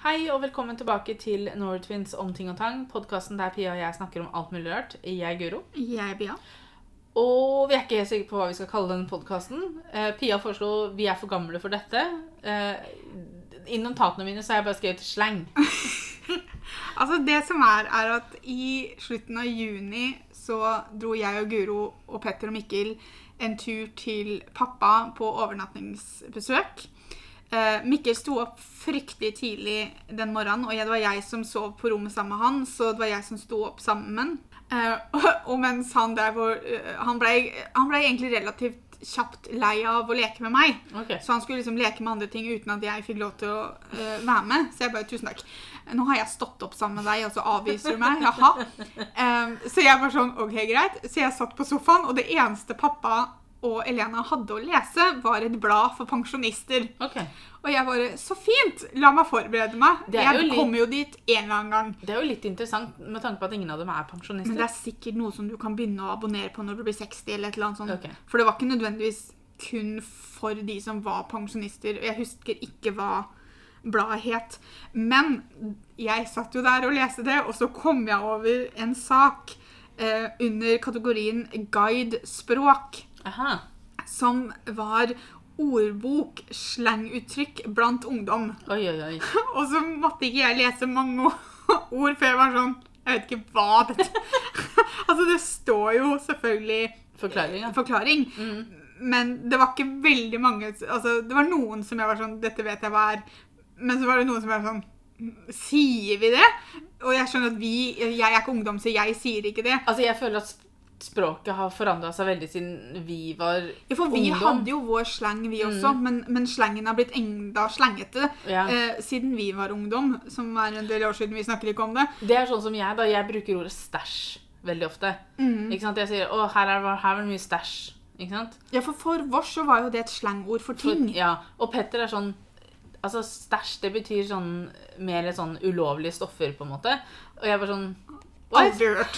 Hei og velkommen tilbake til Norway om ting og tang. Podkasten der Pia og jeg snakker om alt mulig rart. Jeg er Guro. Jeg er Pia. Og vi er ikke helt sikre på hva vi skal kalle denne podkasten. Eh, Pia foreslo vi er for gamle for dette. Eh, I notatene mine så har jeg bare skrevet slang. Altså, det som er, er at i slutten av juni så dro jeg og Guro og Petter og Mikkel en tur til pappa på overnattingsbesøk. Eh, Mikkel sto opp fryktelig tidlig den morgenen, og jeg, det var jeg som sov på rommet sammen med han, så det var jeg som sto opp sammen med han. Eh, og, og mens han der hvor uh, Han ble, han ble egentlig relativt kjapt lei av å leke med meg. Okay. Så han skulle liksom leke med andre ting uten at jeg fikk lov til å uh, være med. Så jeg bare tusen takk. Nå har jeg stått opp sammen med deg, og så avviser du meg. Jaha. Em, så jeg var sånn OK, greit. Så jeg satt på sofaen, og det eneste pappa og Elena hadde å lese, var et blad for pensjonister. Okay. Og jeg bare Så fint! La meg forberede meg. Jeg litt- kommer jo dit en eller annen gang. Det er jo litt interessant med tanke på at ingen av dem er pensjonister. Men det er sikkert noe som du kan begynne å abonnere på når du blir 60. eller et eller annet sånt. Okay. For det var ikke nødvendigvis kun for de som var pensjonister. Jeg husker ikke hva bladet het. Men jeg satt jo der og leste det, og så kom jeg over en sak eh, under kategorien guide språk, Aha. som var ordbok, slanguttrykk blant ungdom. Oi, oi, oi. Og så måtte ikke jeg lese mange ord før jeg var sånn Jeg vet ikke hva dette Altså, det står jo selvfølgelig Forklaring, ja. forklaring, Mm. men det var ikke veldig mange Altså, det var noen som jeg var sånn Dette vet jeg hva er. Men så var det noen som var sånn Sier vi det? Og jeg skjønner at vi Jeg er ikke ungdom, så jeg sier ikke det. Altså, jeg føler at språket har forandra seg veldig siden vi var Ja, For vi ungdom. hadde jo vår slang, vi også, men, men slangen har blitt enda slangete Ja. eh, siden vi var ungdom, som er en del år siden. Vi snakker ikke om det. Det er sånn som jeg, da. Jeg bruker ordet stæsj veldig ofte. Mm. Ikke sant? Jeg sier 'Å, her er, her er det mye stæsj'. Ikke sant? Ja, for for vårs så var jo det et slangord for For- ting. Ja. Og Petter er sånn Altså, stæsj, det betyr sånn mer sånn ulovlige stoffer, på en måte. Og jeg var sånn What? Aldri hørt.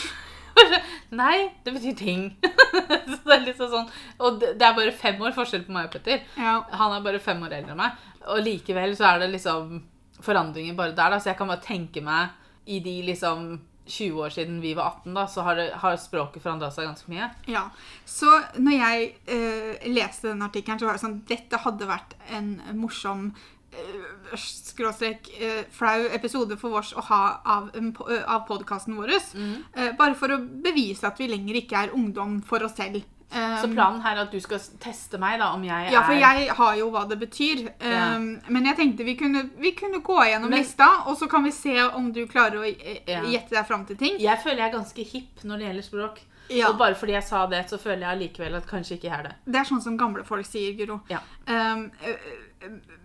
Nei, det betyr ting. så det er liksom sånn Og det, er bare fem år forskjell på meg og Petter. Ja. Han er bare fem år eldre enn meg. Og likevel så er det liksom forandringer bare der, da. Så jeg kan bare tenke meg i de liksom 20 år siden vi var 18, da, så har, det, har språket forandra seg ganske mye. ja. Så når jeg eh, leste den artikkelen, så var det sånn Dette hadde vært en morsom skråstrek eh, flau episode for oss å ha av, eh, av podkasten vår. Mm. bare for å bevise at vi lenger ikke er ungdom for oss selv. Eh, Så planen her er at du skal teste meg, da, om jeg er ja, for jeg har jo hva det betyr. Ja. Men jeg tenkte vi kunne, vi kunne gå gjennom Men- lista, og så kan vi se om du klarer å eh, gjette deg fram til ting. Jeg føler jeg er ganske hipp når det gjelder språk. Ja. Og bare fordi jeg sa det, så føler jeg allikevel at kanskje ikke jeg er det. Det er sånn som gamle folk sier, Guro. Ja. Um,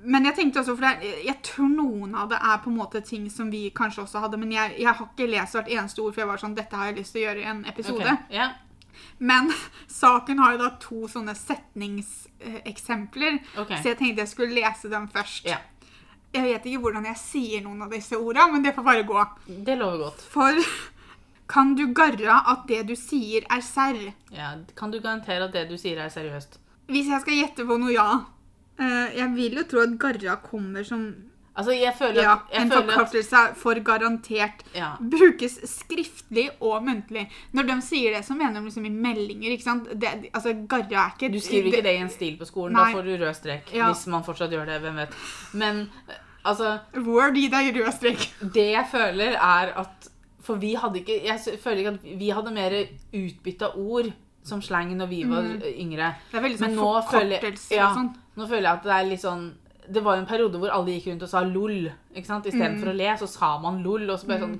men jeg tenkte også, for det jeg tror noen av det er på en måte ting som vi kanskje også hadde, men jeg, jeg har ikke lest hvert eneste ord, for jeg var sånn, dette har jeg lyst til å gjøre i en episode. Okay. Yeah. Men saken har jo da to sånne setningseksempler, okay. så jeg tenkte jeg skulle lese dem først. Yeah. Jeg vet ikke hvordan jeg sier noen av disse ordene, men det får bare gå. Det lover godt. For kan du garre at det du sier er serr? Ja. Kan du garantere at det du sier, er seriøst? Hvis jeg skal gjette på noe ja. Eh, jeg vil jo tro at garra kommer som Altså, jeg føler ja, at, jeg en føler at forkortelse for garantert. ja. Brukes skriftlig og muntlig. Når de sier det, så mener de liksom i meldinger. ikke sant? Det, altså, Garra er ikke Du skriver ikke det i en stil på skolen. Nei. Da får du rød strek. Ja. Hvis man fortsatt gjør det. Hvem vet. Men altså Word gi deg rød strek. Det jeg føler, er at For vi hadde ikke Jeg føler ikke at vi hadde mer utbytta ord som slang når vi var Mm. yngre. Det er veldig sånn forkortelse føler, ja, og sånn. Nå føler jeg at det er litt sånn Det var jo en periode hvor alle gikk rundt og sa lol. ikke sant? Istedenfor Mm. å le, så sa man lol. Og så bare sånn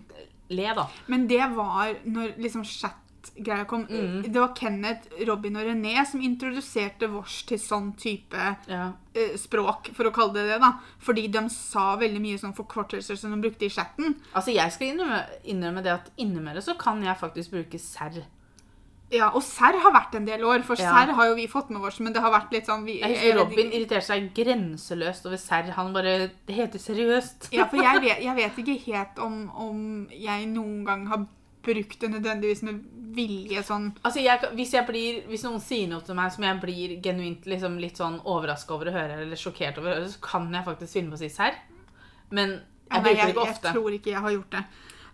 Le, da. Men det var når liksom chat-greia kom. Mm. Det var Kenneth, Robin og René som introduserte vårs til sånn type Ja. eh, språk, for å kalle det det. da. Fordi de sa veldig mye sånn forkortelser som de brukte i chatten. Altså, jeg skal innrømme, innrømme det at innimellom så kan jeg faktisk bruke serr. Ja, Og serr har vært en del år, for Ja. serr har jo vi fått med oss. Men det har vært litt sånn vi, Jeg husker Robin irriterte seg grenseløst over serr. Han bare Det heter seriøst. Ja, for jeg vet, jeg vet ikke helt om, om jeg noen gang har brukt det nødvendigvis med vilje sånn Altså, jeg, hvis, jeg blir, hvis noen sier noe til meg som jeg blir genuint liksom, litt sånn overraska over å høre, eller sjokkert over å høre, så kan jeg faktisk finne på å si serr. Men Jeg nei, bruker det ikke ofte. jeg, tror ikke jeg har gjort det.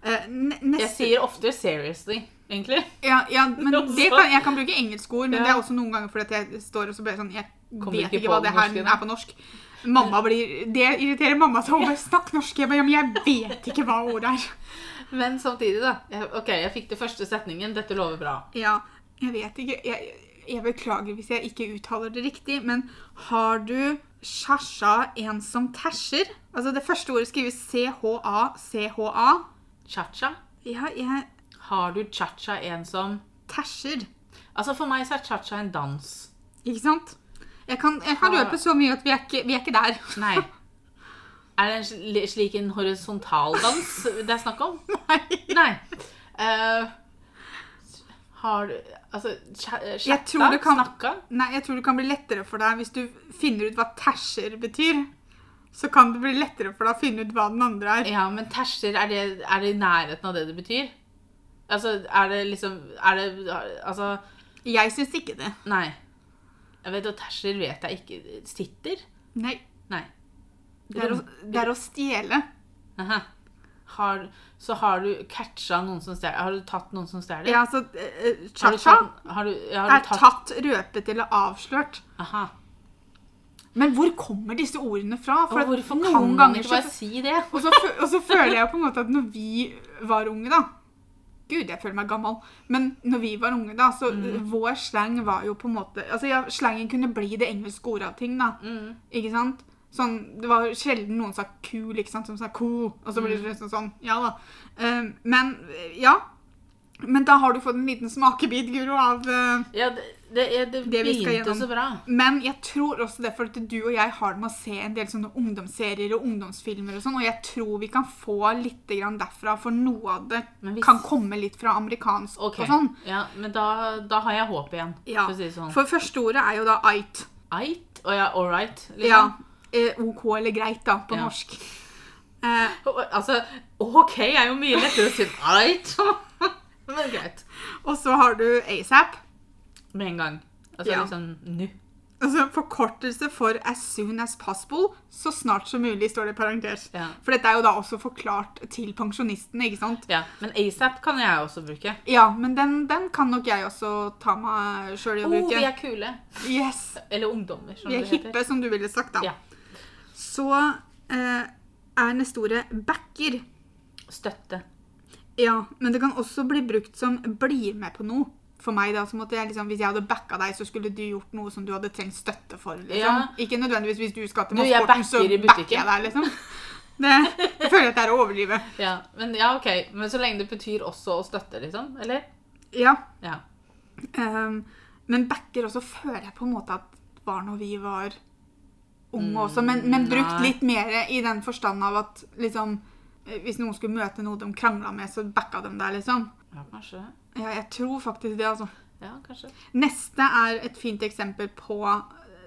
Uh, Jeg sier ofte 'seriously', egentlig. ja, ja, men det kan, Jeg kan bruke engelske ord, men Ja. det er også noen ganger fordi jeg står og så blir jeg sånn Jeg Kommer vet ikke ikke hva det her norske, er på norsk. Mamma blir, Det irriterer mamma. Så hun bare 'Snakk norsk'. Jeg bare, ja, men jeg vet ikke hva ordet er. Men samtidig, da. Jeg, OK, jeg fikk det første setningen. Dette lover bra. Ja, jeg vet ikke. Jeg, jeg beklager hvis jeg ikke uttaler det riktig, men har du sjasja en som tæsjer? Altså, det første ordet skrives C-H-A-C-H-A. Cha-cha. Ja, jeg Har du cha-cha en som tæsjer. Altså, for meg så er cha-cha en dans. Ikke sant? Jeg kan, jeg kan røpe så mye at vi er ikke, vi er ikke der. Nei. Er det en sli- slik en horisontaldans det er snakk om? Nei. Nei. Uh, har du Altså, Jeg chatta? kan- Snakka? Nei, jeg tror det kan bli lettere for deg hvis du finner ut hva tæsjer betyr. Så kan det bli lettere for deg å finne ut hva den andre er. Ja, men tæsjer, er det, er det i nærheten av det det betyr? Altså, er det liksom Er det Altså, Jeg syns ikke det. nei. Jeg vet at tæsjer vet jeg ikke Sitter? Nei. Nei. Det er å, det er å stjele. Aha. Har, så har du catcha noen som stjeler? Har du tatt noen som stjeler? Ja, altså, uh, Har du cha-cha tatt, har du, ja, har er tatt tatt, røpet eller avslørt. Aha. Men hvor kommer disse ordene fra? Og at hvorfor noen kan man ganger ikke bare si det? Og så, og så føler jeg på en måte at når vi var unge, da Gud, jeg føler meg gammel. Men når vi var unge, da, så Mm. vår slang var jo på en måte Altså, ja, slangen kunne bli det engelske ordet av ting, da. Mm. Ikke sant? Sånn, det var sjelden noen sa cool, ikke sant? Som sa cool. Og så blir Mm. det liksom sånn, ja da. Um, men, ja. Men da har du fått en liten smakebit, Guro, av eh, Ja, det, det, ja, det, Det vi skal gjennom. så bra. Men jeg tror også det for at du og jeg har med å se en del sånne ungdomsserier og ungdomsfilmer og sånn, og jeg tror vi kan få litt grann derfra, for noe av det hvis- kan komme litt fra amerikansk okay. og sånn. ja, men da, da har jeg håp igjen, Ja, for å si det sånn. For første ordet er jo da ait. Eit? Å ja, all right? Liksom. Ja. Eh, OK eller greit, da, på Ja. norsk. Eh, Altså, OK er jo mye lettere å si enn eit. Men greit. og så har du asap. Med en gang. Altså Ja. liksom nå. Altså forkortelse for as soon as possible. Så snart som mulig, står det i parentes. Ja. For dette er jo da også forklart til pensjonistene, ikke sant? ja. Men ASAP kan jeg også bruke. Ja, men den, den kan nok jeg også ta meg sjøl i å Oh, bruke. vi er kule. Yes. Eller ungdommer, som Vi er det heter. hippe, som du ville sagt, da. Ja. Så eh, er neste ordet backer. Støtte. Ja, men det kan også bli brukt som 'bli med på noe. For meg da, så måtte jeg liksom, Hvis jeg hadde backa deg, så skulle du gjort noe som du hadde trengt støtte for. liksom. Ja. Ikke nødvendigvis hvis du skal til Mossporten, så backer jeg deg, liksom. Det, jeg føler at det er å overdrive. Ja, men ja, OK. Men så lenge det betyr også å støtte, liksom? Eller? Ja. Ja. Um, men backer også føler jeg på en måte at var når vi var unge Mm, også. Men, men brukt litt mer i den forstand av at liksom Hvis noen skulle møte noe de krangla med, så backa de deg, liksom. Ja, kanskje. Ja, jeg tror faktisk det, altså. Ja, kanskje. Neste er et fint eksempel på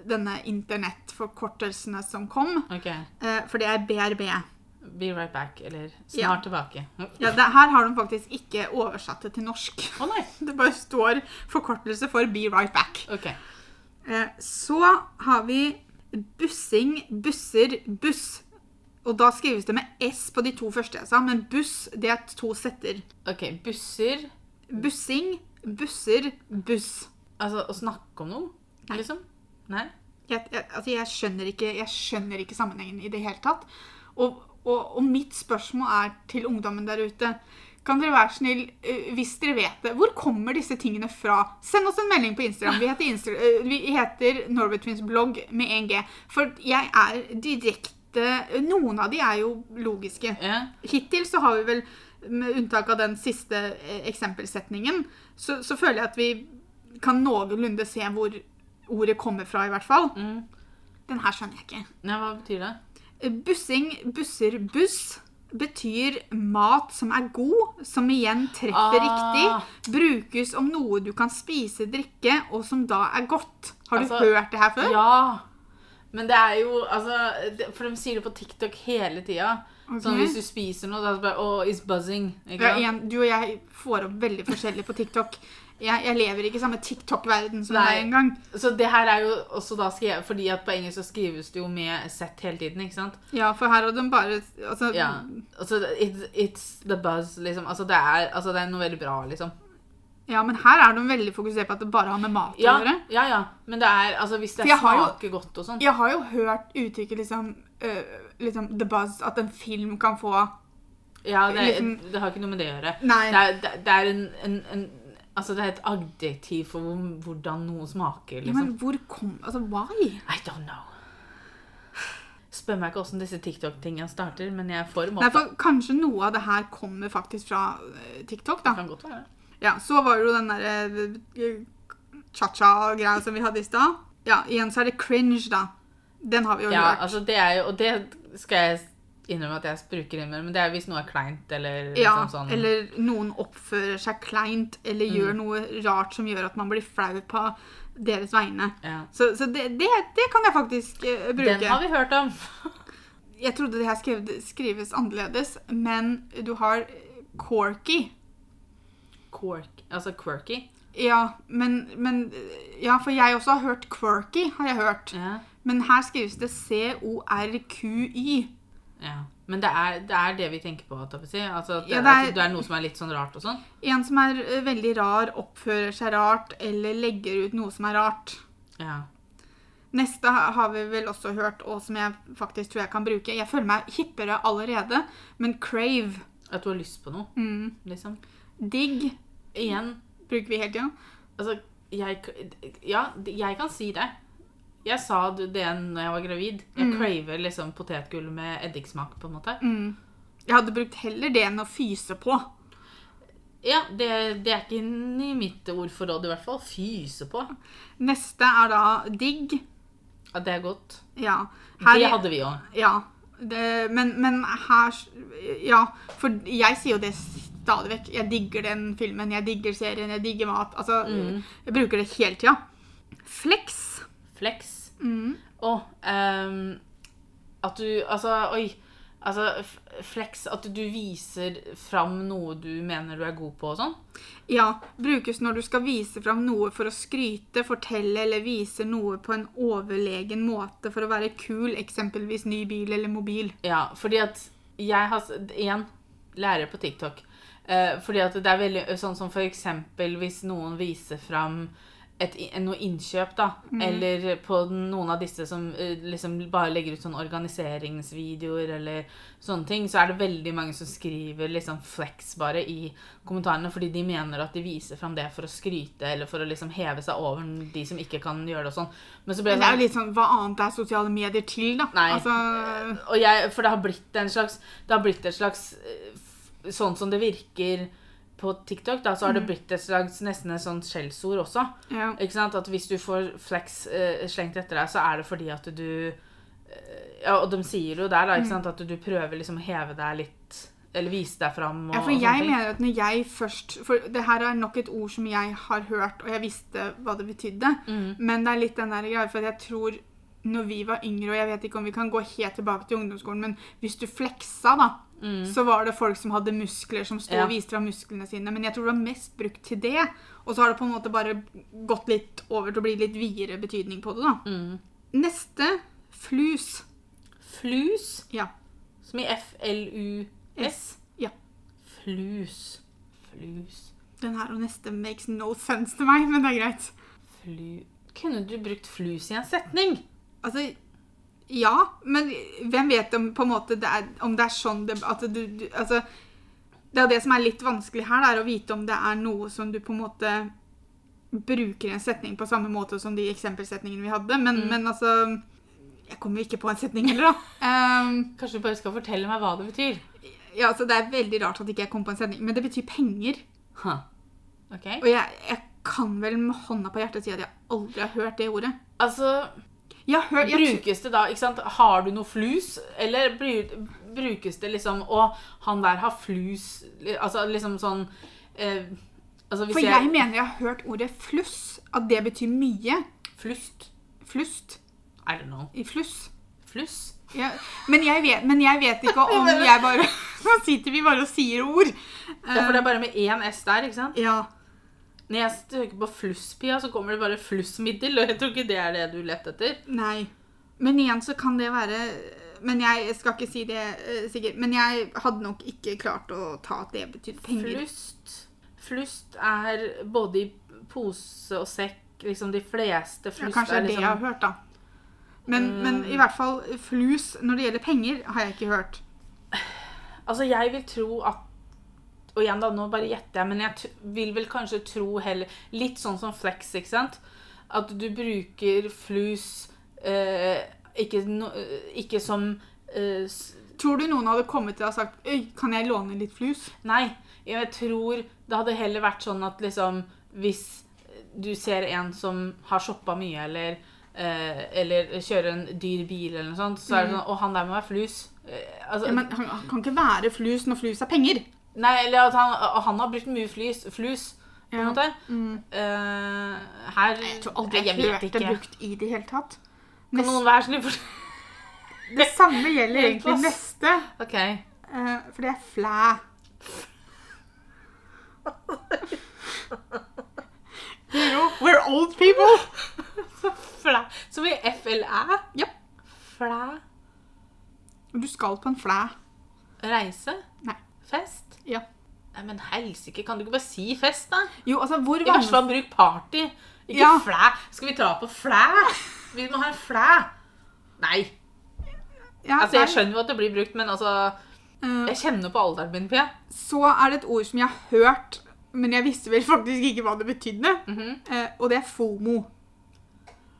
denne internettforkortelsene som kom. OK. eh, For det er BRB. Be right back. Eller Ja. snart tilbake. Ja, det, her har de faktisk ikke oversatt det til norsk. Å nei. Det bare står forkortelse for Be right back. OK. Eh, Så har vi bussing, busser, buss. Og da skrives det med S på de to første jeg sa, men buss det er to setter. ok, Busser Bussing, busser, buss. Altså å snakke om noe, Nei. liksom? Nei? Jeg, jeg, altså jeg, skjønner ikke, jeg skjønner ikke sammenhengen i det hele tatt. Og, og, og mitt spørsmål er til ungdommen der ute. Kan dere være snill, eh, hvis dere vet det, hvor kommer disse tingene fra? Send oss en melding på Instagram. Vi heter, Insta eh, vi heter Norway Twins blogg med 1G. For jeg er direkte Noen av de er jo logiske. Ja. Hittil så har vi vel, med unntak av den siste eh, eksempelsetningen, så, så føler jeg at vi kan noenlunde se hvor ordet kommer fra, i hvert fall. Mm. Den her skjønner jeg ikke. Nei, hva betyr det? Eh, Bussing, busser, buss betyr mat som er god, som igjen treffer Ah. riktig, brukes om noe du kan spise, drikke, og som da er godt. Har du Altså, hørt det her før? Ja. Men det er jo Altså, for de sier det på TikTok hele tida. Okay. Sånn hvis du spiser noe, da er det bare Oh, it's buzzing. Ja, igjen, du og jeg får opp veldig forskjellig på TikTok. Jeg, jeg lever ikke i samme TikTok-verden som deg engang. Så det her er jo også da skrevet Fordi at på engelsk så skrives det jo med Z hele tiden, ikke sant? Ja, for her har de bare altså, Ja. Altså, it's, it's the buzz, liksom. Altså det, er, altså, det er noe veldig bra, liksom. Ja, men her er de veldig fokusert på at det bare har med mat å Ja, gjøre. ja, ja. Men det er Altså, hvis det For smaker godt og sånn Jeg har jo hørt uttrykket liksom, uh, liksom The buzz, at en film kan få Ja, det, er, liksom- det har ikke noe med det å gjøre. Nei. Det er, det, det er en, en, en Altså, det er et adjektiv for hvordan noe smaker, ja, liksom. Men hvor kom Altså, why? I don't know. Spør meg ikke åssen disse TikTok-tingene starter, men jeg får måte. Nei, for Kanskje noe av det her kommer faktisk fra øh, TikTok, da. Det kan godt være. Ja, Så var det jo den derre øh, cha-cha-greia som vi hadde i stad. Ja, igjen så er det cringe, da. Den har vi jo Ja, hørt. altså det er jo Og det skal jeg innrømme at jeg bruker innimellom, men det er hvis noe er kleint eller Ja, liksom sånn eller noen oppfører seg kleint eller gjør Mm. noe rart som gjør at man blir flau på deres vegne. ja. Så, så det, det, det kan jeg faktisk uh, bruke. Den har vi hørt om. Jeg trodde det her skrev, skrives annerledes, men du har corky. Quirk, altså quirky. Ja, men, men Ja, for jeg også har hørt quirky, har jeg hørt. Ja. Men her skrives det C-O-R-Q-Y. ja. Men det er, det er det vi tenker på. Si. Altså, det, Ja, det er- det er noe som er litt sånn rart og sånn. En som er eh, veldig rar, oppfører seg rart eller legger ut noe som er rart. Ja. Neste har vi vel også hørt, og som jeg faktisk tror jeg kan bruke. Jeg føler meg hippere allerede, men crave, At du har lyst på noe, mm, liksom. digg, Igjen, bruker vi hele tida. altså jeg, Ja, jeg kan si det. Jeg sa det når jeg var gravid. Jeg craver liksom potetgull med eddiksmak, på en måte. Mm. Jeg hadde brukt heller det enn å fyse på. Ja, det, det er ikke i mitt ordforråd i hvert fall. Fyse på. Neste er da digg. Ja, det er godt. Ja. Det hadde vi òg. Ja. Det, men, men her Ja, for jeg sier jo det stadig vekk. Jeg digger den filmen, jeg digger serien, jeg digger mat. Altså, jeg bruker det hele tida. Flex. Flex. Mm. Og um, at du Altså, oi. Altså, flex At du viser fram noe du mener du er god på og sånn. Ja, brukes når du skal vise fram noe for å skryte, fortelle eller vise noe på en overlegen måte for å være kul, eksempelvis ny bil eller mobil. Ja, fordi at jeg har Igjen, lærer på TikTok. Eh, fordi at det er veldig sånn som for eksempel hvis noen viser fram et, noe innkjøp, da. Eller på noen av disse som eh, liksom bare legger ut sånn organiseringsvideoer eller sånne ting, så er det veldig mange som skriver liksom flex bare i kommentarene fordi de mener at de viser fram det for å skryte eller for å liksom heve seg over de som ikke kan gjøre det og sånn. Men så Men det er sånn jo litt sånn Hva annet er sosiale medier til, da? Nei. Altså, Og jeg, for det har blitt en slags Det har blitt et slags eh, Sånn som det virker på TikTok, da, så har det blitt et slags nesten et sånt skjellsord også. ja. Ikke sant? At hvis du får flex uh, slengt etter deg, så er det fordi at du uh, Ja, og de sier jo der, da, ikke sant, at du prøver liksom å heve deg litt Eller vise deg fram. Og, Ja, for jeg mener at når jeg først For det her er nok et ord som jeg har hørt, og jeg visste hva det betydde. Mm. Men det er litt den der greia, for jeg tror når vi var yngre, og jeg vet ikke om vi kan gå helt tilbake til ungdomsskolen, men hvis du fleksa, da, så var det folk som hadde muskler, som sto Mm. Ja. og viste fra musklene sine. Men jeg tror det var mest brukt til det. Og så har det på en måte bare gått litt over til å bli litt videre betydning på det, da. Mm. Neste flus. Flus, Ja. som i F-L-U-S. Ja. Flus. Flus. Den her og neste makes no sense til meg, men det er greit. Flu... Kunne du brukt flus i en setning? Altså, ja, men hvem vet om, på en måte, det er, om det er sånn det, at du, du altså, Det er det som er litt vanskelig her, det er å vite om det er noe som du på en måte bruker en setning på samme måte som de eksempelsetningene vi hadde. Men, men altså Jeg kommer jo ikke på en setning heller, da. Um, Kanskje du bare skal fortelle meg hva det betyr? ja, altså, det er veldig rart at ikke jeg kom på en setning, men det betyr penger. Huh. Ok. Og jeg, jeg kan vel med hånda på hjertet si at jeg aldri har hørt det ordet. Altså, Jeg har hørt, jeg, brukes det da, ikke sant? Har du noe flus? Eller brukes det liksom Å, han der har flus Altså liksom sånn eh, Altså for jeg mener jeg har hørt ordet fluss, at det betyr mye. Flust? Flust. I don't know. I fluss. Fluss? Ja, men, jeg vet, men jeg vet ikke om jeg bare Nå sitter vi bare og sier ord. Ja, for det er bare med én S der, ikke sant? Ja. Når jeg søker på flusspia, så kommer det bare flussmiddel, og jeg tror ikke det er det du lette etter. Nei. Men igjen så kan det være Men jeg skal ikke si det eh, sikkert. Men jeg hadde nok ikke klart å ta at det betydde penger. Flust Flust er både i pose og sekk, liksom de fleste Ja, flust kanskje det er det liksom jeg har hørt, da. Men, men i hvert fall flus når det gjelder penger, har jeg ikke hørt. Altså, jeg vil tro at Og igjen, da, nå bare gjetter jeg, men jeg vil vel kanskje tro heller Litt sånn som flex, ikke sant? At du bruker flus eh, ikke, no, eh, ikke som eh, Tror du noen hadde kommet til deg og sagt Øy, kan jeg låne litt flus? Nei, jeg tror det hadde heller vært sånn at liksom Hvis du ser en som har shoppa mye, eller, eh, eller kjører en dyr bil, eller noe sånt, så er det sånn Å, han der må være flus. Eh, altså, Ja, men han, han kan ikke være flus når flus er penger. Nei, eller at han, han har brukt mye flus, flus på en måte. Mm. Uh, her Jeg tror aldri jeg, jeg vet ikke. det brukt i det hele tatt. Kan Nest, noen være snill for det samme gjelder egentlig neste, OK. Uh, for det er flæ. You know, we're old people. Flæ. Som i FLæ? Ja. Flæ. Du skal på en flæ. Reise? Nei. Fest? Ja. Nei, men helsike, kan du ikke bare si fest, da? Jo, altså, hvor I hvert fall bruk party. Ikke Ja. flæ. Skal vi dra på flæ? Vi må ha en flæ. Nei. Ja, Altså, jeg skjønner jo at det blir brukt, men altså Eh, Jeg kjenner på alderen min, Pia. Så er det et ord som jeg har hørt, men jeg visste vel faktisk ikke hva det betydde. Mhm. Eh, og det er FOMO.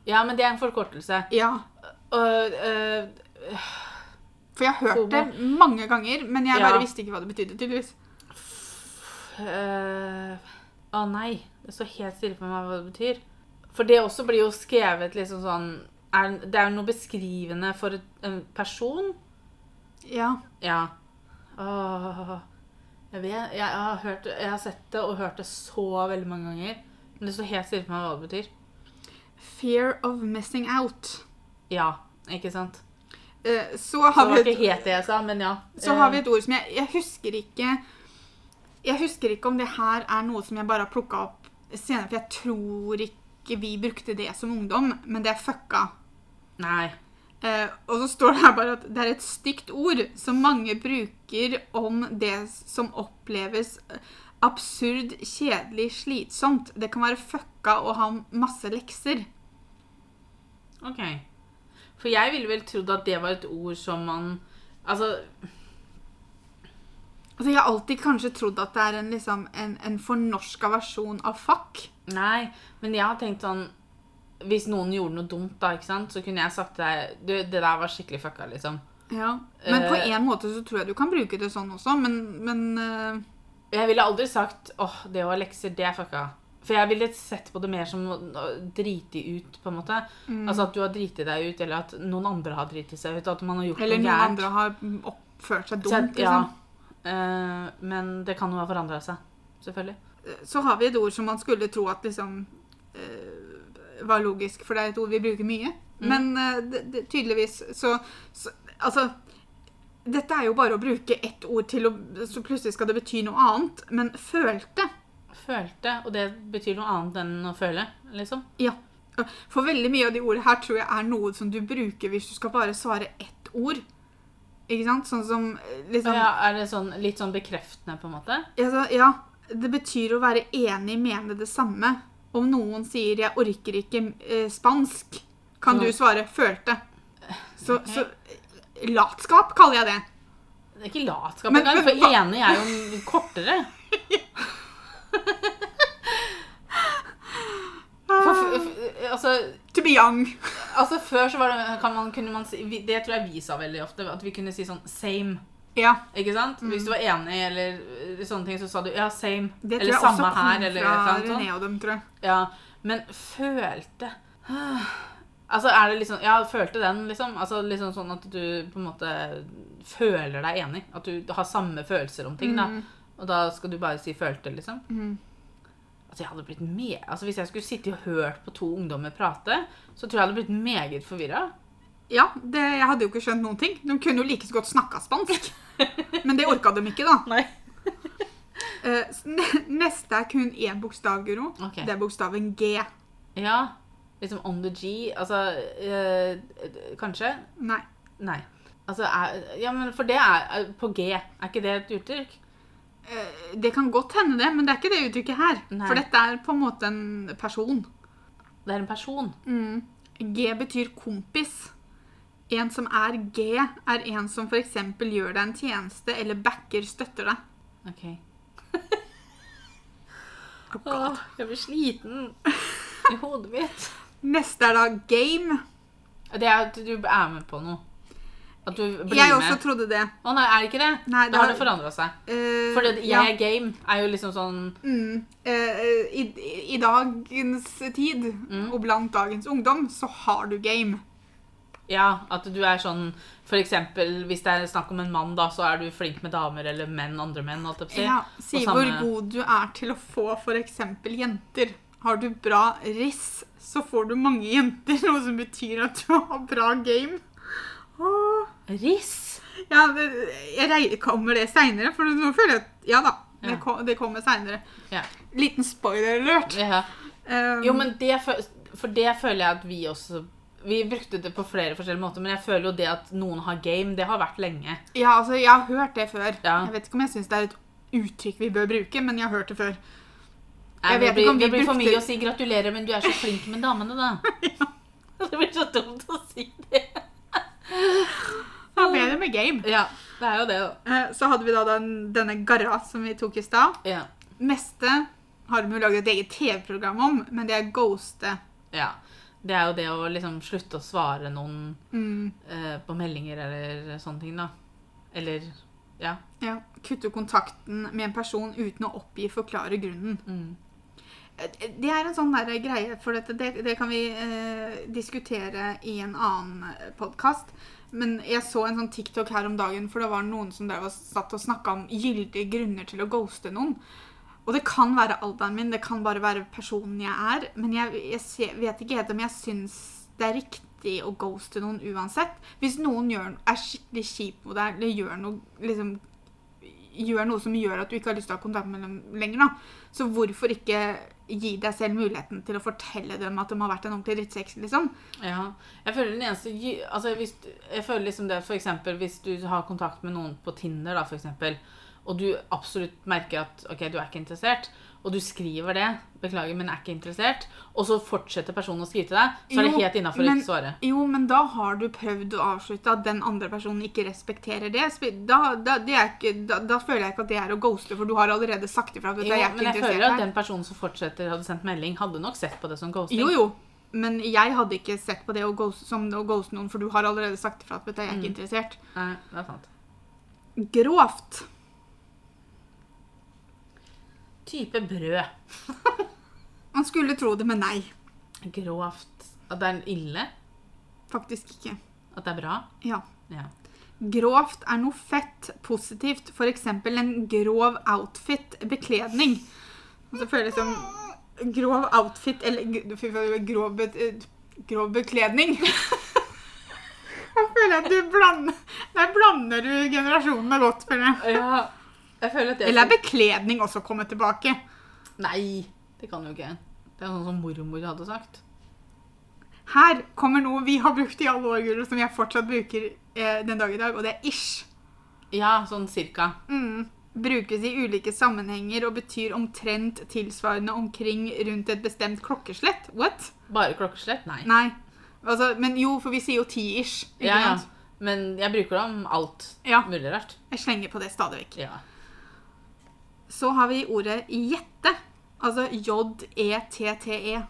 Ja, men det er en forkortelse. Ja. Og, øh, For jeg har hørt Fobo. det mange ganger, men jeg Ja. bare visste ikke hva det betydde, tydeligvis. øh, Å nei. Det står helt stille for meg hva det betyr. For det også blir jo skrevet liksom sånn er, Det er jo noe beskrivende for et- en person. Ja. Ja. Åh, jeg vet jeg har, hørt, jeg har sett det og hørt det så veldig mange ganger. Men det står helt stille for meg hva det betyr. Fear of missing out. Ja, ikke sant? Eh, så har vi et sa, men ja. Så har vi et ord som jeg Jeg husker ikke Jeg husker ikke om det her er noe som jeg bare har plukka opp senere, for jeg tror ikke vi brukte det som ungdom, men det er fucka. Nei. Eh, og så står det her bare at det er et stygt ord som mange bruker om det som oppleves absurd, kjedelig, slitsomt. Det kan være fucka å ha masse lekser. OK. For jeg ville vel trodd at det var et ord som man Altså, Altså, jeg har alltid kanskje trodd at det er en, liksom, en, en fornorska versjon av fuck. nei. Men jeg har tenkt sånn Hvis noen gjorde noe dumt, da, ikke sant, så kunne jeg sagt til deg Du, det der var skikkelig fucka, liksom. Ja. Men på Eh. en måte så tror jeg du kan bruke det sånn også, men, men uh... Jeg ville aldri sagt åh, det å ha lekser, det er fucka. For jeg ville sett på det mer som drite ut, på en måte. mm. Altså at du har driti deg ut, eller at noen andre har driti seg ut. At man har gjort Eller noe noen andre har oppført seg dumt. at- ja. Liksom. Eh, men det kan jo ha forandra seg. Selvfølgelig. Så har vi et ord som man skulle tro at liksom eh, var logisk, for det er et ord vi bruker mye. Mm. Men eh, det, det, tydeligvis så, så Altså dette er jo bare å bruke ett ord til å Så plutselig skal det bety noe annet. Men følte Følte, og det betyr noe annet enn å føle, liksom. Ja. For veldig mye av de ordene her tror jeg er noe som du bruker hvis du skal bare svare ett ord. Ikke sant? Sånn som eh, liksom Ja, er det sånn, litt sånn bekreftende, på en måte? Altså, ja, det betyr å være enig, mene det samme. Om noen sier 'jeg orker ikke eh, spansk', kan så. du svare 'følte'. Så, okay. så eh, latskap kaller jeg det. Det er ikke latskap Men- for enig er jo kortere. altså, To be young. altså, før så var det, kan man, kunne man si Det tror jeg vi sa veldig ofte, at vi kunne si sånn 'same'. Ja, Ikke sant? Hvis du var enig eller uh, sånne ting, så sa du 'ja, same'. Det eller samme her, eller eller fra. René og dem, tror jeg. Ja, men følte Altså, er det liksom Ja, følte den, liksom? Altså liksom sånn at du på en måte føler deg enig? At du har samme følelser om ting, da. Mm. Og da skal du bare si 'følte', liksom? Mhm. Altså, jeg hadde blitt me Altså, Hvis jeg skulle sitte og hørt på to ungdommer prate, så tror jeg jeg hadde blitt meget forvirra. Ja, det, jeg hadde jo ikke skjønt noen ting. De kunne jo like så godt snakka spansk. Men det orka de ikke, da. Nei. Eh, neste er kun én bokstav, Guro. Okay. Det er bokstaven G. Ja. Liksom on the G. Altså eh, Kanskje? Nei. Nei. Altså, er, ja, men for det er er på G. Er ikke det et uttrykk? Eh, Det kan godt hende det, men det er ikke det uttrykket her. Nei. For dette er på en måte en person. Det er en person. Mm. G betyr kompis. En som er G, er en som f.eks. gjør deg en tjeneste eller backer, støtter deg. OK. Åh, jeg blir sliten i hodet mitt. Neste er da game. Det er at du er med på noe. At du blir Jeg med. også trodde det. Å nei, er det ikke det? Nei, det da har det forandra seg. Uh, For det, jeg ja. er game er jo liksom sånn Mm. uh, i, I dagens tid, Mm. og blant dagens ungdom, så har du game. Ja, at du er sånn For eksempel hvis det er snakk om en mann, da, så er du flink med damer eller menn, andre menn. alt jeg på si. Ja, si samme... hvor god du er til å få f.eks. jenter. Har du bra riss, så får du mange jenter, noe som betyr at du har bra game. Riss? Ja, jeg kommer det seinere, for nå føler jeg at Ja da, det, Ja. kom, det kommer seinere. Ja. Liten spoiler alert. ja. Um, Jo, men det For det føler jeg at vi også Vi brukte det på flere forskjellige måter, men jeg føler jo det at noen har game, det har vært lenge. Ja, altså, jeg har hørt det før. Ja. Jeg vet ikke om jeg syns det er et uttrykk vi bør bruke, men jeg har hørt det før. Nei, det vet blir, ikke om vi det blir for mye å si 'gratulerer, men du er så flink med damene', da. Det blir så dumt å si det. Det ble det med game. Ja, det er jo det, da. Eh, Så hadde vi da den, denne Garra som vi tok i stad. Ja. Neste har jo laget et eget TV-program om, men det er ghoste. ja. Det er jo det å liksom slutte å svare noen Mm, eh, på meldinger eller sånne ting, da. Eller Ja. ja. Kutte kontakten med en person uten å oppgi forklare grunnen. Mm. Eh, Det er en sånn der greie, for dette, det, det kan vi eh, diskutere i en annen podkast. Men jeg så en sånn TikTok her om dagen, for det var noen som drev og satt og snakka om gyldige grunner til å ghoste noen. Og det kan være alderen min, det kan bare være personen jeg er. Men jeg, jeg vet ikke helt om jeg syns det er riktig å ghoste noen uansett. Hvis noen gjør, er skikkelig kjip mot deg, eller gjør noe, liksom, gjør noe som gjør at du ikke har lyst til å ha kontakt med dem lenger, da. Så hvorfor ikke gi deg selv muligheten til å fortelle dem at de har vært en ordentlig drittsekk, liksom? Ja. Jeg føler den eneste altså hvis, Jeg føler liksom det for eksempel hvis du har kontakt med noen på Tinder, da, for eksempel, og du absolutt merker at ok, du er ikke interessert, og du skriver det, beklager, men er ikke interessert, og så fortsetter personen å skrive til deg, så er det helt innafor å ikke svare. Jo, men da har du prøvd å avslutte at den andre personen ikke respekterer det. Da, da, det ikke, da, da føler jeg ikke at det er å ghoste, for du har allerede sagt ifra. Jo, jeg men jeg føler at den personen som fortsetter hadde sendt melding, hadde nok sett på det som ghosting. Jo, jo. Men jeg hadde ikke sett på det å ghost, som å ghoste noen, for du har allerede sagt ifra at jeg er ikke Mm. interessert. Nei, det er sant. Grovt. Type brød. Man skulle tro det, men nei. Grovt. At det er ille? Faktisk ikke. At det er bra? Ja. Ja. Grovt er noe fett positivt. Eksempel en grov outfit, bekledning. Og så føler jeg som grov outfit eller grov, eh, grov bekledning. Jeg føler at du blander Der blander du generasjonene godt, føler jeg. ja. Jeg føler at det Eller er bekledning også kommet tilbake? Nei, det kan jo ikke. Det er sånn som mormor hadde sagt. Her kommer noe vi har brukt i alle år, Guro, som jeg fortsatt bruker eh, den dag i dag, og det er ish. Ja, sånn cirka. Mm. Brukes i ulike sammenhenger og betyr omtrent tilsvarende omkring rundt et bestemt klokkeslett. What? Bare klokkeslett? Nei. Nei. Altså, men jo, for vi sier jo ti-ish. Ja, ja. Men jeg bruker det om alt Ja. mulig rart. Jeg slenger på det stadig vekk. Ja. Så har vi ordet gjette. Altså J-E-T-T-E.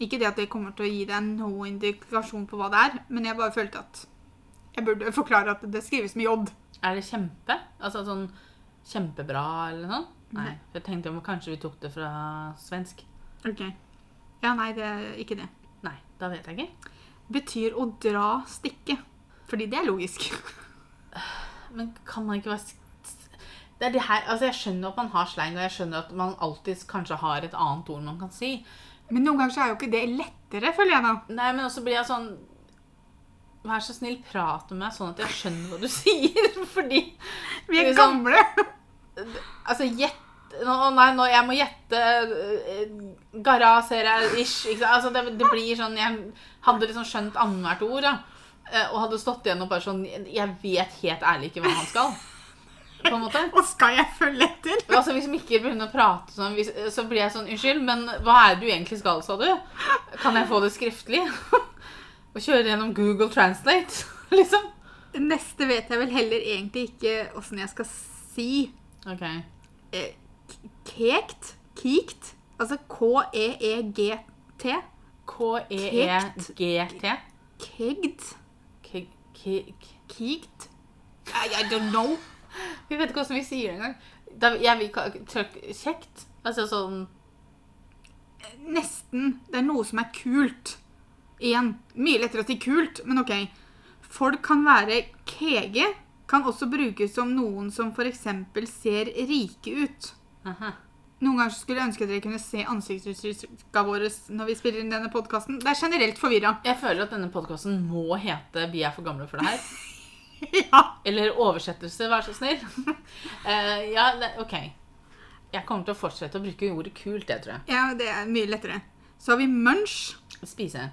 Ikke det at det kommer til å gi deg noe indikasjon på hva det er, men jeg bare følte at jeg burde forklare at det skrives med J. Er det kjempe? Altså sånn kjempebra eller noe sånt? Nei. Jeg tenkte om kanskje vi tok det fra svensk. Ok. Ja, nei, det er ikke det. Nei, da vet jeg ikke. Betyr å dra stikke. Fordi det er logisk. Men kan man ikke s- det er det her, altså Jeg skjønner at man har slang, og jeg skjønner at man alltid kanskje har et annet ord man kan si. Men noen ganger så er jo ikke det lettere, føler jeg da. Nei, men også blir jeg sånn vær så snill, prat med meg sånn at jeg skjønner hva du sier. Fordi Vi er Liksom- gamle. Altså, gjett Å nei, nå, jeg må gjette uh, Garra ser jeg ish. Ikke sant? Altså, det, det blir sånn Jeg hadde liksom skjønt annethvert ord, da. eh, Og hadde stått igjen og bare sånn Jeg vet helt ærlig ikke hva han skal. På en måte. Og skal jeg følge etter? Altså, Hvis Mikkel begynner å prate sånn, hvis, så blir jeg sånn Unnskyld, men hva er det du egentlig skal, sa du? Kan jeg få det skriftlig? Og kjøre gjennom Google Translate, liksom? Neste vet jeg vel heller egentlig ikke åssen jeg skal si. OK. Eh, Kekt? Kikt? Altså K-e-e-g-t? K-e-e-g-t. Kegd? K- k- Kikt? I don't know. Vi vet ikke hvordan vi sier det engang. Da- Jeg vil trykk kjekt. Altså sånn Nesten. Det er noe som er kult. Igjen. Mye lettere å si kult, men OK. Folk kan være kege. Kan også brukes som noen som f.eks. ser rike ut. aha. Noen ganger skulle jeg ønske dere kunne se ansiktsuttrykka våre når vi spiller inn denne podkasten. Det er generelt forvirra. Jeg føler at denne podkasten må hete 'Vi er for gamle for det her'. ja. Eller oversettelse, vær så snill. uh, ja, det, OK. Jeg kommer til å fortsette å bruke ordet kult, det tror jeg. ja, det er mye lettere. Så har vi munch. Spise.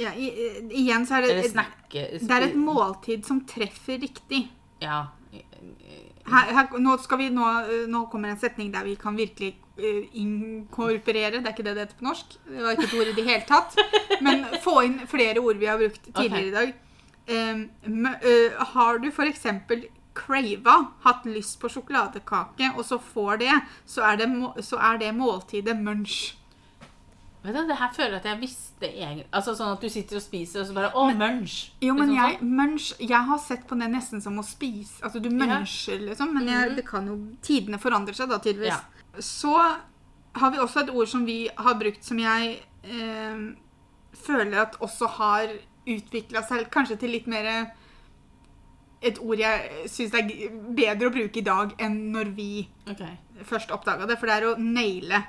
Ja, i, igjen så er det Eller snakke. det er et måltid som treffer riktig. Ja. Her, her, nå, vi, nå, nå kommer en setning der vi kan virkelig uh, inkorporere. Det er ikke det det heter på norsk. Det var ikke et ord i det hele tatt. Men få inn flere ord vi har brukt tidligere okay. i dag. Har du f.eks. crava, hatt lyst på sjokoladekake, og så får det, så er det, så er det måltidet munch. Vet du, det her føler jeg at jeg visste egentlig Altså sånn at du sitter og spiser, og så bare Å, munch. Jo, men Liksom jeg, sånn. munch, jeg har sett på det nesten som å spise. Altså, du muncher, liksom. Men jeg, det kan jo Tidene forandrer seg, da, tydeligvis. Ja. Så har vi også et ord som vi har brukt, som jeg eh, føler at også har utvikla seg kanskje til litt mer Et ord jeg syns er bedre å bruke i dag enn når vi okay. først oppdaga det, for det er å naile.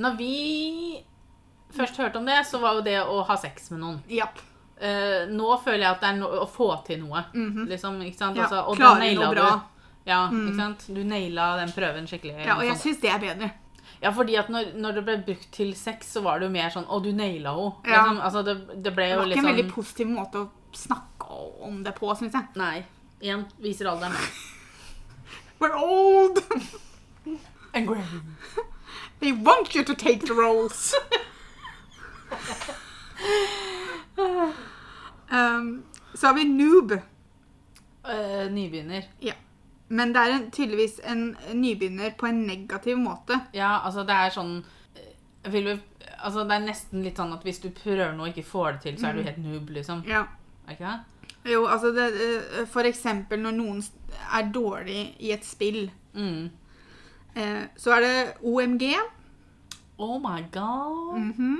Når vi først hørte om det, så var jo det å ha sex med noen. Ja. Uh, nå føler jeg at det er no å få til noe. liksom, ikke sant? Mhm. Ja, Altså, og da naila du. Ja, mm. Ikke sant? Du naila den prøven skikkelig. Ja, og jeg sånn. syns det er bedre. Ja fordi at når, når det ble brukt til sex, så var det jo mer sånn Å, du naila henne. Ja. Liksom, altså, det, det ble Det var ikke en sånn veldig positiv måte å snakke om det på, syns jeg. Nei. Igjen viser alderen. We're old! And grey. They want you to take the roles. um, så har vi noob. Uh, nybegynner. Ja. Men det er en, tydeligvis en nybegynner på en negativ måte. Ja, altså det er sånn eh, vil, altså Det er nesten litt sånn at hvis du prøver noe og ikke får det til, så er du helt noob, liksom. Ja. Er ikke det? Jo, altså det, eh, For eksempel når noen er dårlig i et spill, Mm. eh, så er det OMG. Oh my god. Mhm.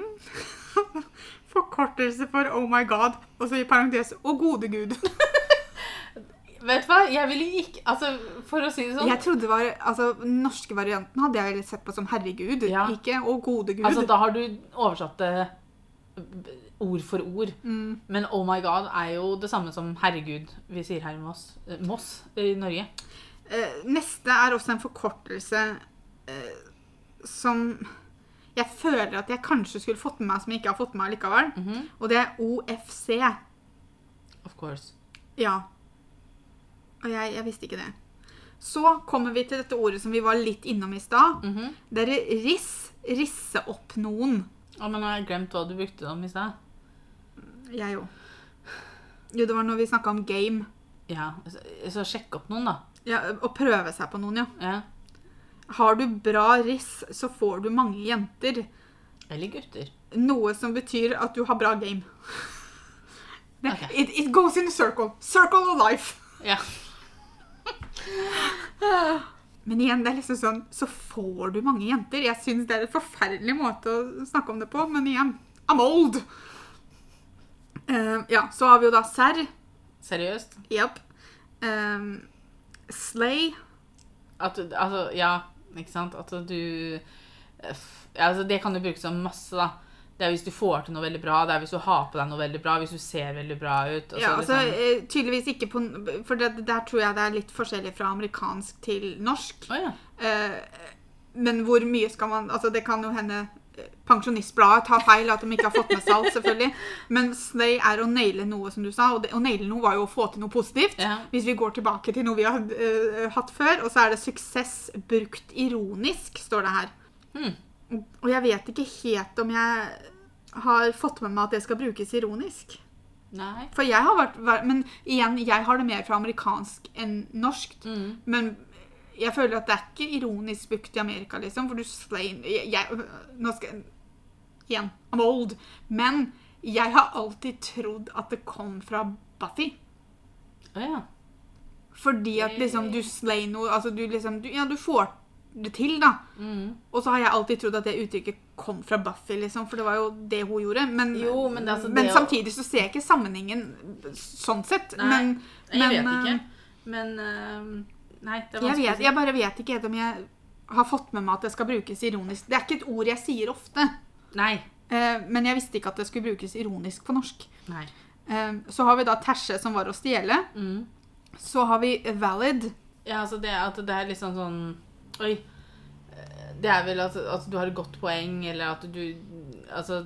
Forkortelse for oh my god. Og så i parentes å gode gud. Vet du hva? Jeg ville ikke Altså, for å si det sånn Jeg trodde var, altså Den norske varianten hadde jeg sett på som herregud, Ja. ikke å gode gud. Altså, da har du oversatt det ord for ord. Mm. Men oh my god er jo det samme som herregud vi sier her i Moss, eh, Moss i Norge. Eh, neste er også en forkortelse eh, som jeg føler at jeg kanskje skulle fått med meg, som jeg ikke har fått med meg likevel. Mhm. Og det er OFC. Of course. Ja. Og jeg, jeg visste ikke det. Så kommer vi til dette ordet som vi var litt innom i stad. Mhm. Det er riss. Risse opp noen. Å, men har jeg glemt hva du brukte om i stad. Jeg òg. Jo, det var når vi snakka om game. Ja, så, så sjekk opp noen, da. Ja, Å prøve seg på noen, ja. Ja. Har du bra riss, så får du mange jenter. Eller gutter. Noe som betyr at du har bra game. Okay. It, it goes in a circle. Circle of life. Ja. Men igjen, det er liksom sånn Så får du mange jenter. Jeg syns det er en forferdelig måte å snakke om det på, men igjen I'm old! Uh, ja, så har vi jo da serr. Seriøst? Japp. Um, slay. At du Altså, ja, ikke sant? At du eh, ja, altså, Det kan du bruke som masse, da. Det er hvis du får til noe veldig bra, det er hvis du har på deg noe veldig bra, hvis du ser veldig bra ut. Ja, altså, sånn. tydeligvis ikke på For det, der tror jeg det er litt forskjellig fra amerikansk til norsk. Oh, ja. Eh, men hvor mye skal man Altså, det kan jo hende eh, Pensjonistbladet tar feil, at de ikke har fått med seg alt, selvfølgelig. Men det er å naile noe, som du sa. Og det, å naile noe var jo å få til noe positivt. Ja. Hvis vi går tilbake til noe vi har uh, hatt før, og så er det 'suksess brukt ironisk', står det her. Hmm. Og jeg vet ikke helt om jeg har fått med meg at det skal brukes ironisk. Nei. For jeg har vært, Men igjen, jeg har det mer fra amerikansk enn norsk. Mm. Men jeg føler at det er ikke ironisk brukt i Amerika, liksom. For du slain jeg, jeg, Nå skal Igjen, I'm old. Men jeg har alltid trodd at det kom fra Buffy. Oh, ja. Fordi at liksom du slay noe Altså du liksom du, Ja, du får det til, da. Mm. Og så har jeg alltid trodd at det uttrykket kom fra Buffy, liksom. For det var jo det hun gjorde. Men, Jo, men det altså men samtidig så ser jeg ikke sammenhengen sånn sett. Nei, men, Jeg vet eh, ikke. Men eh, Nei, det er Jeg, vanskelig vet, jeg bare vet ikke om jeg har fått med meg at det skal brukes ironisk. Det er ikke et ord jeg sier ofte. Nei. Eh, men jeg visste ikke at det skulle brukes ironisk på norsk. Nei. Så har vi da tersje som var å stjele. Mm. Så har vi valid. Ja, altså det at det er liksom sånn Oi. Eh, Det er vel at, at du har et godt poeng, eller at du Altså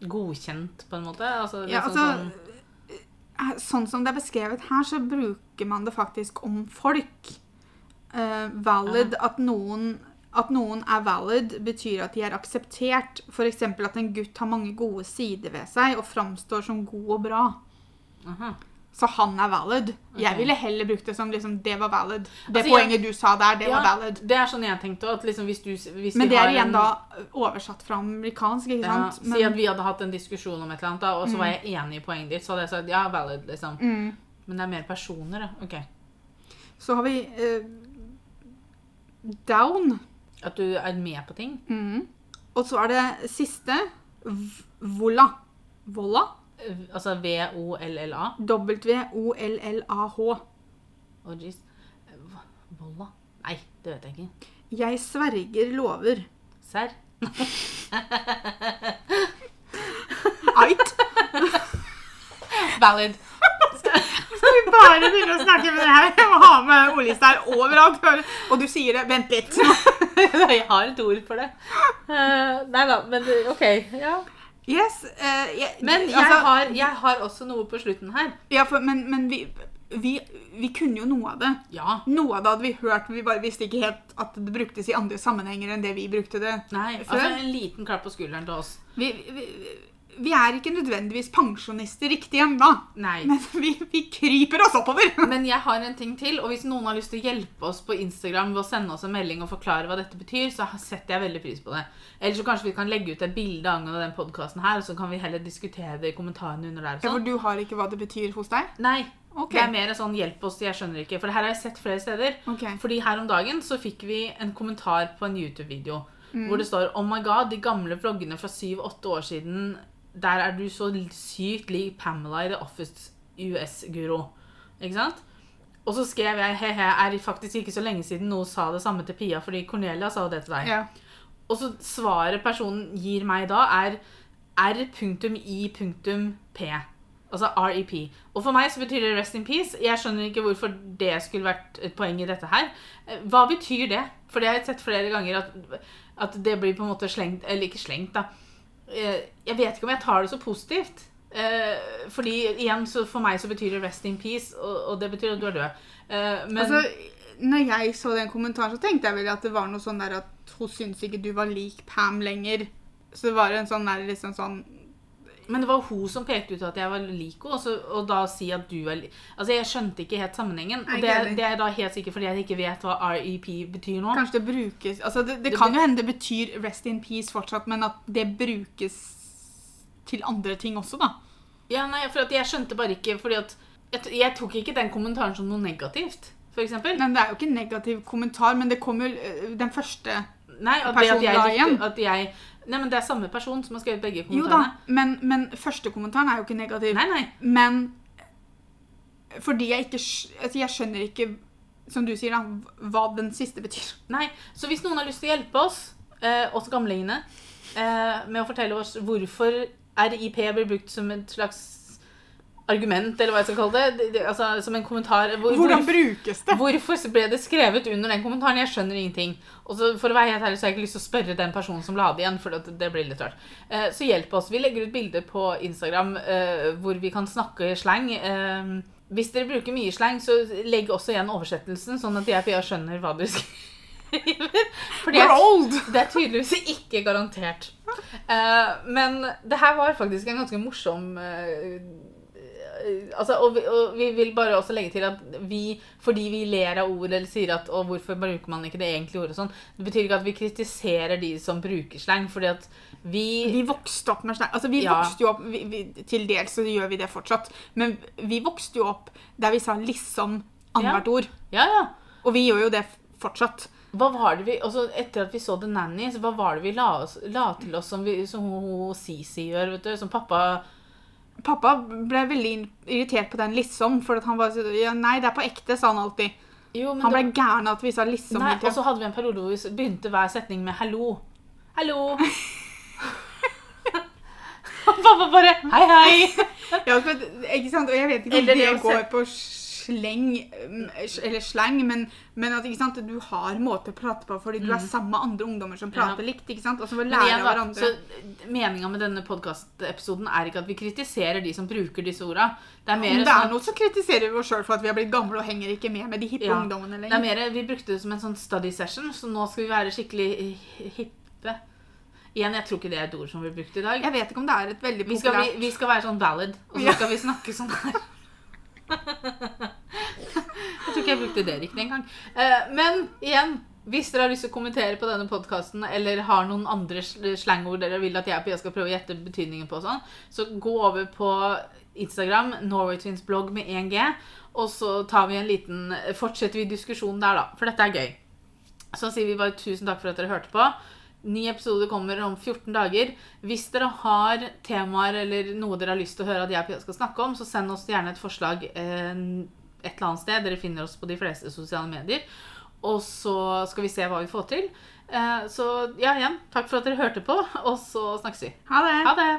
Godkjent, på en måte. Altså, Ja, liksom altså, sånn eh, sånn som det er beskrevet her, så bruker man det faktisk om folk. Uh, valid, at noen, at noen er valid, betyr at de er akseptert. F.eks. at en gutt har mange gode sider ved seg og framstår som god og bra. aha. Så han er valid. Jeg ville heller brukt det som liksom, det var valid. Det Altså, poenget du sa der, det Ja, var valid. Det er sånn jeg tenkte òg. Liksom Men det er igjen en, da oversatt fra amerikansk, ikke ja, sant? Si at vi hadde hatt en diskusjon om et eller annet, da, og så var jeg enig i poenget ditt, så hadde jeg sagt ja, valid, liksom. mm. Men det er mer personer, da. Ok. Så har vi uh, down. At du er med på ting. Mm. Og så er det siste vola. volla. Altså V-O-L-L-A. W-O-L-L-A-H. Å, jeez. Eh, Volla? Nei, det vet jeg ikke. Jeg sverger lover. Serr? Ait! Valid. Skal vi bare begynne å snakke med det her? Jeg må ha med ordlista her overalt. Og du sier det. Vent litt. jeg har et ord for det. Eh, nei da, men OK. Ja. Yes. Uh, jeg, Men jeg, altså, har, jeg har også noe på slutten her. Ja, for, men, men vi, vi, vi kunne jo noe av det. Ja. Noe av det hadde vi hørt, men vi bare visste ikke helt at det bruktes i andre sammenhenger enn det vi brukte det. Nei, Før? altså en liten klapp på skulderen til oss. Vi, vi, vi er ikke nødvendigvis pensjonister riktig ennå, men vi, vi kryper oss oppover. Men jeg har en ting til, og hvis noen har lyst til å hjelpe oss på Instagram ved å sende oss en melding og forklare hva dette betyr, så setter jeg veldig pris på det. Eller så kanskje vi kan legge ut et bilde angående den podkasten her, og så kan vi heller diskutere det i kommentarene under der. Ja, for Sånn. du har ikke hva det betyr hos deg? Nei. Okay. Det er mer sånn 'hjelp oss', jeg skjønner ikke. For det her har jeg sett flere steder. Okay. Fordi her om dagen så fikk vi en kommentar på en YouTube-video Mm. hvor det står Oh my god, de gamle vloggene fra 7-8 år siden, der er du så sykt lik Pamela i The Office US-guro. Ikke sant? Og så skrev jeg he-he, er faktisk ikke så lenge siden noen sa det samme til Pia, fordi Cornelia sa det til deg. Ja. Og så svaret personen gir meg da, er r.i.p. Altså REP. Og for meg så betyr det rest in peace. Jeg skjønner ikke hvorfor det skulle vært et poeng i dette her. Eh, Hva betyr det? For det har jeg sett flere ganger at, at det blir på en måte slengt Eller ikke slengt, da. Eh, Jeg vet ikke om jeg tar det så positivt. Eh, Fordi igjen, for meg så betyr det rest in peace, og det betyr at du er død. Eh, Men Altså, når jeg så den kommentaren, så tenkte jeg vel at det var noe sånn der at hun syntes ikke du var lik Pam lenger. Så det var en sånn der liksom sånn Men det var hun som pekte ut at jeg var lik henne, og, da si at du er Altså, jeg skjønte ikke helt sammenhengen. Og det, det er da helt sikkert fordi jeg ikke vet hva REP betyr nå. Kanskje det brukes Altså, det, det kan jo hende det betyr rest in peace fortsatt, men at det brukes til andre ting også, da. Ja, nei, for jeg skjønte bare ikke Fordi at jeg, jeg tok ikke den kommentaren som noe negativt, eksempel. Men det er jo ikke en negativ kommentar, men det kom jo øh, den første Nei, at, det at, jeg, likte- at jeg Nei, men det er samme person som har skrevet begge Jo da, men, men første kommentaren er jo ikke negativ. Nei, nei. Men fordi jeg ikke altså Jeg skjønner ikke, som du sier, da, hva den siste betyr. Nei, Så hvis noen har lyst til å hjelpe oss, eh, oss gamlingene, eh, med å fortelle oss hvorfor RIP blir brukt som et slags argument, eller hva jeg skal kalle det. altså, som en kommentar. Hvor, Hvordan hvor- brukes det? Hvorfor ble det skrevet under den kommentaren? Jeg skjønner ingenting. Og så For å være helt ærlig så har jeg ikke lyst til å spørre den personen som la det igjen. for det, det blir litt rart. Eh, så hjelp oss. Vi legger ut bilder på Instagram eh, hvor vi kan snakke slang. Eh, hvis dere bruker mye slang, så legg også igjen oversettelsen, sånn at jeg Pia skjønner hva du skriver. For det er, det er tydeligvis ikke garantert. Uh, men det her var faktisk en ganske morsom eh, altså, og, vi, og vi vil bare også legge til at vi, fordi vi ler av ord eller sier at og hvorfor bruker man ikke det egentlige ordet sånn, det betyr ikke at vi kritiserer de som bruker slang, fordi at vi, Vi vokste opp med slang. Altså, vi Ja. vokste jo opp, vi, vi, Til dels så gjør vi det fortsatt. Men vi vokste jo opp der vi sa liksom annethvert ord. Ja, ja. Og vi gjør jo det fortsatt. Hva var det vi, også Etter at vi så The Nanny, så hva var det vi la, oss, la til oss som, vi, som Sisi gjør? vet du, Som pappa Pappa ble veldig irritert på den liksom, for han var så ja, Nei, det er på ekte, sa han alltid. jo, men Han ble da... gæren av at vi sa liksom. Nei. Og så hadde vi en periode hvor vi begynte hver setning med 'hallo'. Hallo. Og pappa bare 'hei, hei'. Ja, ikke sant? Og jeg vet ikke om Eller det, går på sleng um, eller slang, men, men at sant? du har måter å prate på fordi du er sammen med andre ungdommer som prater Mm. Ja. likt. Og så lære igjen, hverandre. så Meninga med denne podkastepisoden er ikke at vi kritiserer de som bruker disse orda. Det er Om mer det sånn er at- noe, så kritiserer vi oss sjøl for at vi har blitt gamle og henger ikke med med de hippe Ja. ungdommene Det er lenger. mer, Vi brukte det som en sånn study session, så nå skal vi være skikkelig hippe. Igjen, jeg tror ikke det er et ord som blir brukt i dag. Jeg vet ikke om det er et veldig Vi skal, vi, populært vi skal være sånn valid, og så Ja. skal vi snakke sånn her. Jeg tror ikke jeg brukte det riktig engang. Eh, Men igjen, hvis dere har lyst til å kommentere på denne podkasten, eller har noen andre sl- slangord dere vil at jeg og skal prøve å gjette betydningen på, sånn, så gå over på Instagram, Norway Twins blogg med 1G, og så tar vi en liten, fortsetter vi diskusjonen der, da. For dette er gøy. Så sier vi bare tusen takk for at dere hørte på. Ny episode kommer om 14 dager. Hvis dere har temaer eller noe dere har lyst til å høre at jeg skal snakke om, så send oss gjerne et forslag eh, et eller annet sted. Dere finner oss på de fleste sosiale medier. Og så skal vi se hva vi får til. Eh, så ja, igjen, takk for at dere hørte på, og så snakkes vi. Ha det! Ha det!